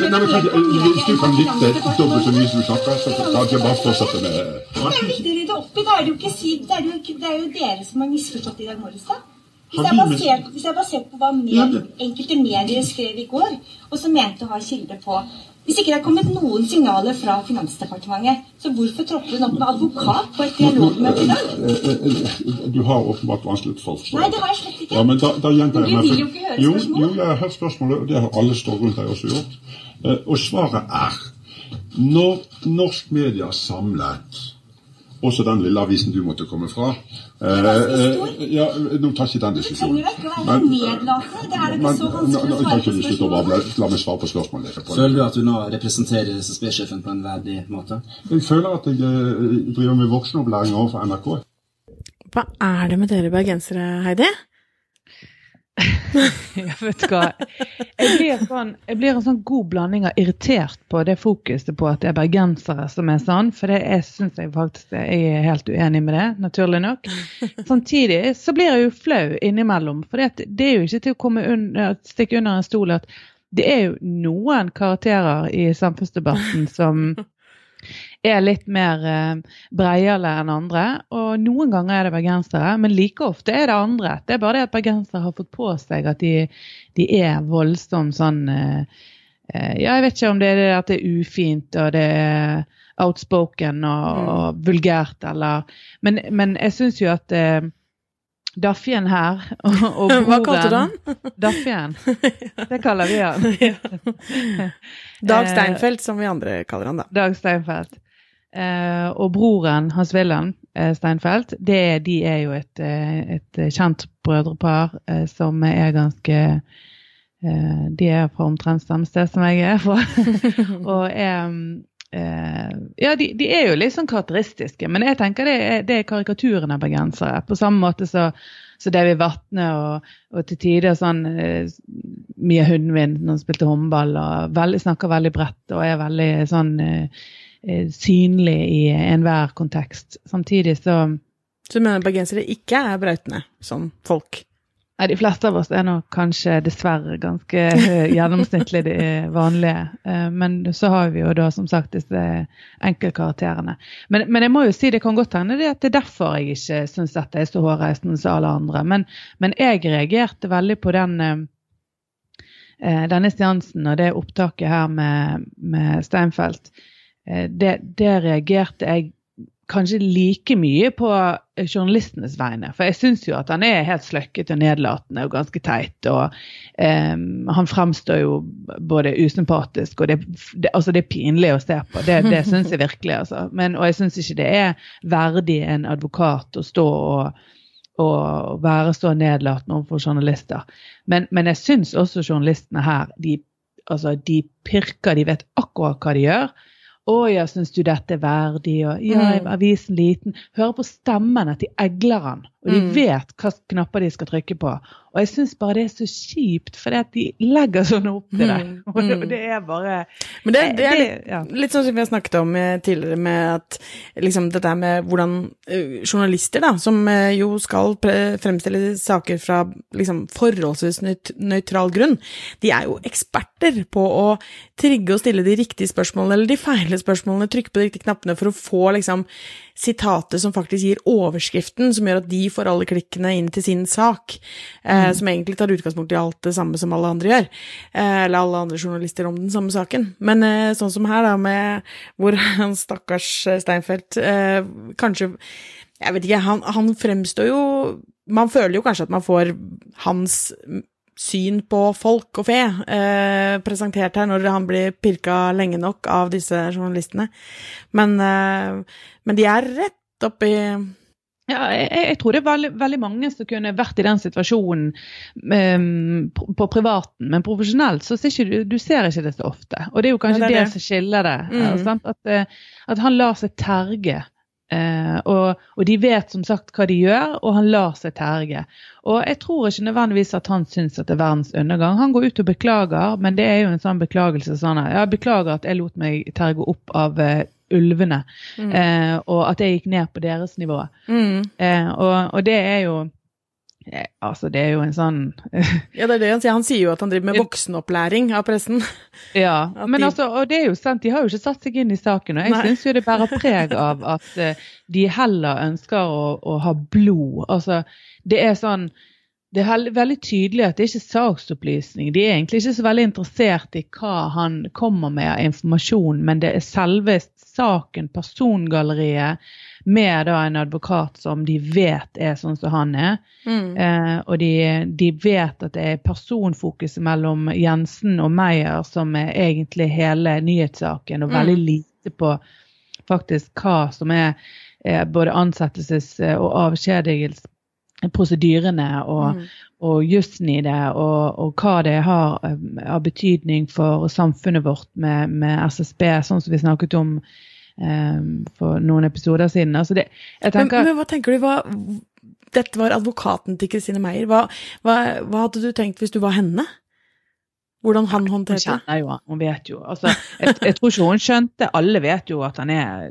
Men Nei, men mer Hvis du kan lytte dobbelt så mye som du snakker, så jeg bare fortsette med Det er jo viktig å rydde opp i. Det er jo, ikke- det er jo dere som har misforstått i dag morges, da. Hvis jeg, basert, hvis jeg basert på hva med, enkelte medier skrev i går, og som mente å ha kilde på Hvis ikke det er kommet noen signaler fra Finansdepartementet, så hvorfor tropper hun opp med advokat på et dialogmøte i dag? Eh, eh, Du har åpenbart vanskelig for å forstå. Nei, det har jeg slett ikke. Ja, men da, da gjentar du vil jo ikke høre jo, spørsmålet. Jo, jeg har hørt spørsmålet, og det har alle stått rundt deg også gjort. Eh, Og svaret er når norsk media samlet også den lille avisen du måtte komme fra. Eh, eh, ja, Nå tar ikke den Du trenger diskusjonen. ikke å være nedlatende. Det er ikke men, så nå, vanskelig nå, å svare på. La meg svare på spørsmålet. Føler du at du nå representerer SSB-sjefen på en verdig måte? Jeg føler at jeg eh, driver med voksenopplæring overfor NRK. Hva er det med dere bergensere, Heidi? Ja, vet hva. Jeg blir, sånn, jeg blir en sånn god blanding av irritert på det fokuset på at det er bergensere som er sånn, for det jeg syns jeg faktisk jeg er helt uenig med det, naturlig nok. Samtidig så blir jeg jo flau innimellom, for det, det er jo ikke til å komme under, stikke under en stol at det er jo noen karakterer i samfunnsdebatten som er litt mer eh, breiale enn andre. Og noen ganger er det bergensere, men like ofte er det andre. Det er bare det at bergensere har fått på seg at de, de er voldsomt sånn eh, eh, Ja, jeg vet ikke om det er det at det er ufint og det er outspoken og, og vulgært eller Men, men jeg syns jo at Daffien her og, og broren Hva kalte du han? Daffien. Det kaller vi han. Dag Steinfeld, som vi andre kaller han, da. Dag Steinfeld. Eh, og broren Hans Wilhelm eh, Steinfeld, det, de er jo et, eh, et kjent brødrepar eh, som er ganske eh, De er fra omtrent samme sted som jeg er fra. og er eh, Ja, de, de er jo litt sånn karakteristiske, men jeg tenker det er, det er karikaturen av bergensere. På samme måte så så David Vatne og, og til tider sånn eh, Mia Hundvin når hun spilte håndball og veldig, snakker veldig bredt og er veldig sånn eh, synlig i enhver kontekst. Samtidig så Så du mener bergensere ikke er brautende som folk? Nei, de fleste av oss er nok kanskje dessverre ganske eh, gjennomsnittlig de vanlige. Eh, Men så har vi jo da som sagt disse enkeltkarakterene. Men, men jeg må jo si det kan godt hende det at det er derfor jeg ikke syns dette er så hårreisende som alle andre. Men, men jeg reagerte veldig på den eh, eh, denne seansen og det opptaket her med, med Steinfeld. Eh, Det, det reagerte jeg kanskje like mye på eh, journalistenes vegne. For jeg syns jo at han er helt sløkket og nedlatende og ganske teit. Og um, han fremstår jo både usympatisk og det, det, altså det er pinlig å se på. Det, det syns jeg virkelig. Altså. Men, og jeg syns ikke det er verdig en advokat å stå og og være så nedlatende overfor journalister. Men, men jeg syns også journalistene her de, altså, de pirker, de vet akkurat hva de gjør. Å ja, syns du dette er verdig? Og ja, er avisen liten? Hører på stemmen at de egler han. Og de Mm. vet hva knapper de skal trykke på. Og jeg syns bare det er så kjipt, for de legger sånn opp til det. Mm. Og det, Mm. det er bare Men det, det er litt, ja. litt sånn som vi har snakket om eh, tidligere, med at liksom dette med hvordan eh, journalister, da, som eh, jo skal fremstille saker fra liksom forholdsvis nøytral grunn, de er jo eksperter på å trigge og stille de riktige spørsmålene, eller de feile spørsmålene, trykke på de riktige knappene for å få liksom sitatet som faktisk gir overskriften, som gjør at de får alle klikkene inn til sin sak, eh, som egentlig tar utgangspunkt i alt det samme som alle andre gjør, eh, eller alle andre journalister om den samme saken. Men eh, sånn som her, da, med hvor han stakkars eh, Steinfeld eh, kanskje Jeg vet ikke, han, han fremstår jo Man føler jo kanskje at man får hans syn på folk og fe eh, presentert her når han blir pirka lenge nok av disse journalistene. Men, eh, men de er rett oppi Ja, jeg, jeg tror det er veldig, veldig mange som kunne vært i den situasjonen um, på, på privaten, men profesjonelt så ser ikke du, du ser ikke det så ofte. Og det er jo kanskje Ja, det det, det. som skiller det. Mm. eh, sant? At, eh, at han lar seg terge. Uh, og, og de vet som sagt hva de gjør, og han lar seg terge. Og jeg tror ikke nødvendigvis at han syns at det er verdens undergang. Han går ut og beklager, men det er jo en sånn beklagelse sånn at jeg beklager at jeg lot meg terge opp av eh, ulvene, eh, og at jeg gikk ned på deres nivå. mm. Eh, og, og det er jo Eh, Altså, det er jo en sånn Ja, det er det han sier. Han sier jo at han driver med voksenopplæring av pressen. Ja, At men de- altså, og det er jo sant, de har jo ikke satt seg inn i saken, og jeg syns jo det bærer preg av at eh, de heller ønsker å, å ha blod. Altså, det er sånn Det er veldig tydelig at det er ikke saksopplysning. De er egentlig ikke så veldig interessert i hva han kommer med av informasjon, men det er selve saken, persongalleriet, med da en advokat som de vet er sånn som han er. Mm. Eh, og de, de vet at det er personfokuset mellom Jensen og Meyer som er egentlig hele nyhetssaken, og veldig Mm. lite på faktisk hva som er eh, både ansettelses- og avskjedigelsesprosedyrene og, Mm. og jussen i det, og, og hva det har eh, av betydning for samfunnet vårt med, med SSB, sånn som vi snakket om um, for noen episoder siden. Altså det, jeg Men, tenker, men hva tenker du, hva, dette var advokaten til Kristine Meyer. Hva, hva, hva hadde du tenkt hvis du var henne? Hvordan han håndterte det? kjenner jo han, hun vet jo. Altså, jeg, jeg tror ikke hun skjønte Alle vet jo at han er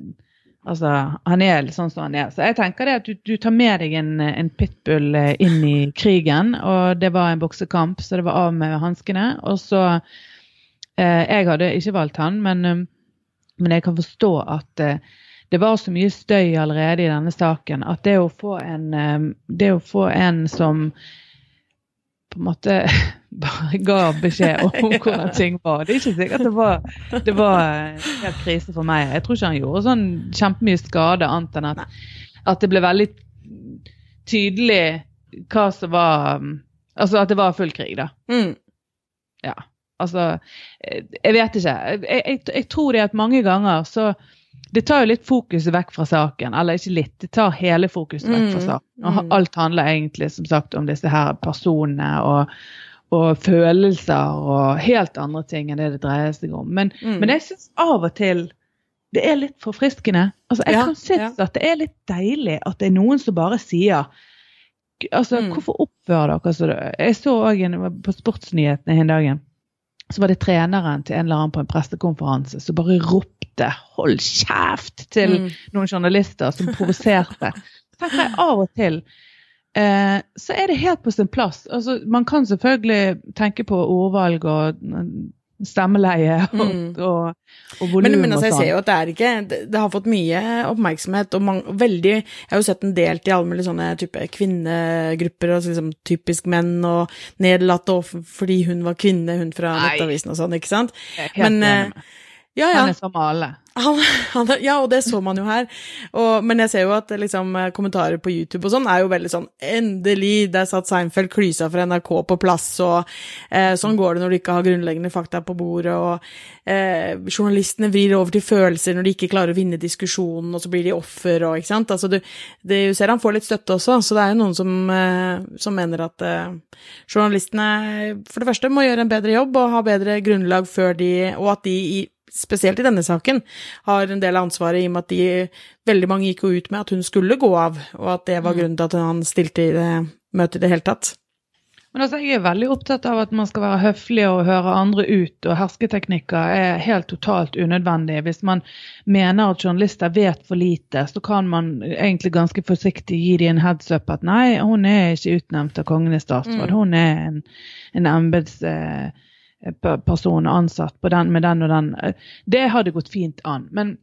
Altså, han er litt sånn som han er. Så jeg tenker det at du, du tar med deg en, en pitbull eh, inn i krigen, og det var en boksekamp, så det var av med hanskene. Og så eh, Jeg hadde ikke valgt han, men, eh, men jeg kan forstå at eh, det var så mye støy allerede i denne saken at det å få en, eh, det å få en som på en måte bare ga beskjed om hvordan ting var. Det er ikke sikkert det var, det var helt krise for meg. Jeg tror ikke han gjorde sånn kjempemye skade, annet enn at, at det ble veldig tydelig hva som var um, Altså at det var full krig, da. Mm. Ja. Altså, eh, jeg vet ikke. Jeg, jeg, jeg tror det at mange ganger så Det tar jo litt fokuset vekk fra saken. Eller ikke litt, det tar hele fokuset vekk fra Mm, saken. Og mm. alt handler egentlig som sagt om disse her personene og, og følelser og helt andre ting enn det det dreier seg om. Men, Mm. men jeg syns av og til det er litt forfriskende. Altså, jeg Ja, kan synes at det er litt deilig at det er noen som bare sier Altså, Mm. hvorfor oppfører dere altså. Jeg så òg på Sportsnyhetene en dagen. Så var det treneren til en eller annen på en prestekonferanse som bare ropte 'hold kjeft' til Mm. noen journalister som provoserte. Så tenker jeg av og til eh, så er det helt på sin plass. Altså, man kan selvfølgelig tenke på ordvalg og mm, stemmeleie og, Mm. og, og volum Men, men og altså, jeg sånn. ser jo at det er ikke Det, det har fått mye oppmerksomhet, og mange, veldig Jeg har jo sett den delt i alle mulige sånne type kvinnegrupper, og liksom typisk menn, og nedlatt og fordi hun var kvinne, hun fra Nettavisen og sånn, ikke sant? Jeg Men, eh. Ja, ja. Han er som alle. Han, han, ja, og det så man jo her. Og, men jeg ser jo at liksom, kommentarer på YouTube og sånn er jo veldig sånn Endelig, der satt Seinfeld klysa fra NRK på plass, og eh, sånn går det når du ikke har grunnleggende fakta på bordet, og eh, journalistene vrir over til følelser når de ikke klarer å vinne diskusjonen, og så blir de offer, og ikke sant. Altså, du, det, du ser han får litt støtte også, så det er jo noen som, eh, som mener at eh, journalistene for det første må gjøre en bedre jobb og ha bedre grunnlag før de Og at de i spesielt i denne saken, har en del av ansvaret i og med at de veldig mange gikk jo ut med at hun skulle gå av, og at det var grunnen til at han stilte i det møtet i det hele tatt. Men altså, jeg er veldig opptatt av at man skal være høflig og høre andre ut, og hersketeknikker er helt totalt unødvendig. Hvis man mener at journalister vet for lite, så kan man egentlig ganske forsiktig gi dem en heads up at nei, hun er ikke utnevnt av kongen i statsråd, Mm. hun er en, en embetsperson ansatt på den, med den og den. Det hadde gått fint an. Men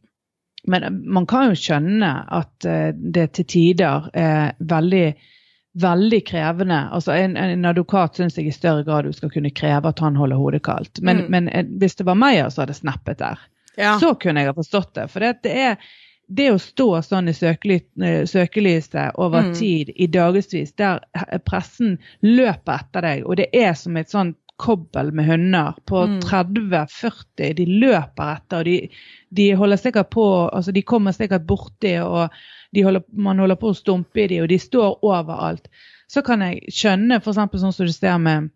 men man kan jo skjønne at eh, det til tider er veldig veldig krevende. Altså En, en advokat syns jeg i større grad du skal kunne kreve at han holder hodet kaldt. Men, Mm. men eh, hvis det var meg som hadde snappet der, Ja. så kunne jeg ha forstått det. For det, det er det å stå sånn i eh, søkelyset over Mm. tid i dagevis, der pressen løper etter deg, og det er som et sånt kobbel med hunder på Mm. 30-40, de løper etter, og de, de holder sikkert på, altså de kommer sikkert borti, og de holder, man holder på å stumpe i dem, og de står overalt. Så kan jeg skjønne f.eks. sånn som du ser med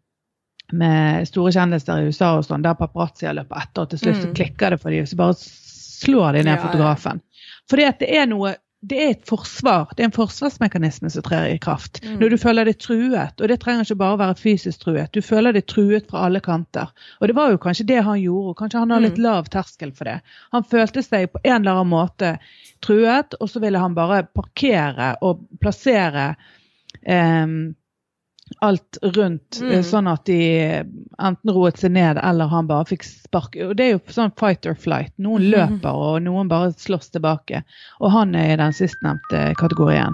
med store kjendiser i USA og sånn, der paparazzier løper etter, og til slutt så Mm. klikker det for dem, så bare slår de ned Ja, ja. fotografen. Fordi at det er noe det er et forsvar, det er en forsvarsmekanisme som trer i kraft. Mm. Når du føler deg truet, og det trenger ikke bare være fysisk truet, du føler deg truet fra alle kanter. Og det var jo kanskje det han gjorde, og kanskje han har litt Mm. lav terskel for det. Han følte seg på en eller annen måte truet, og så ville han bare parkere og plassere em, alt rundt, Mm. eh, sånn at de enten roet seg ned eller han bare fikk spark. Og det er jo sånn fight or flight. Noen løper, og noen bare slåss tilbake. Og han er i den sistnevnte kategorien.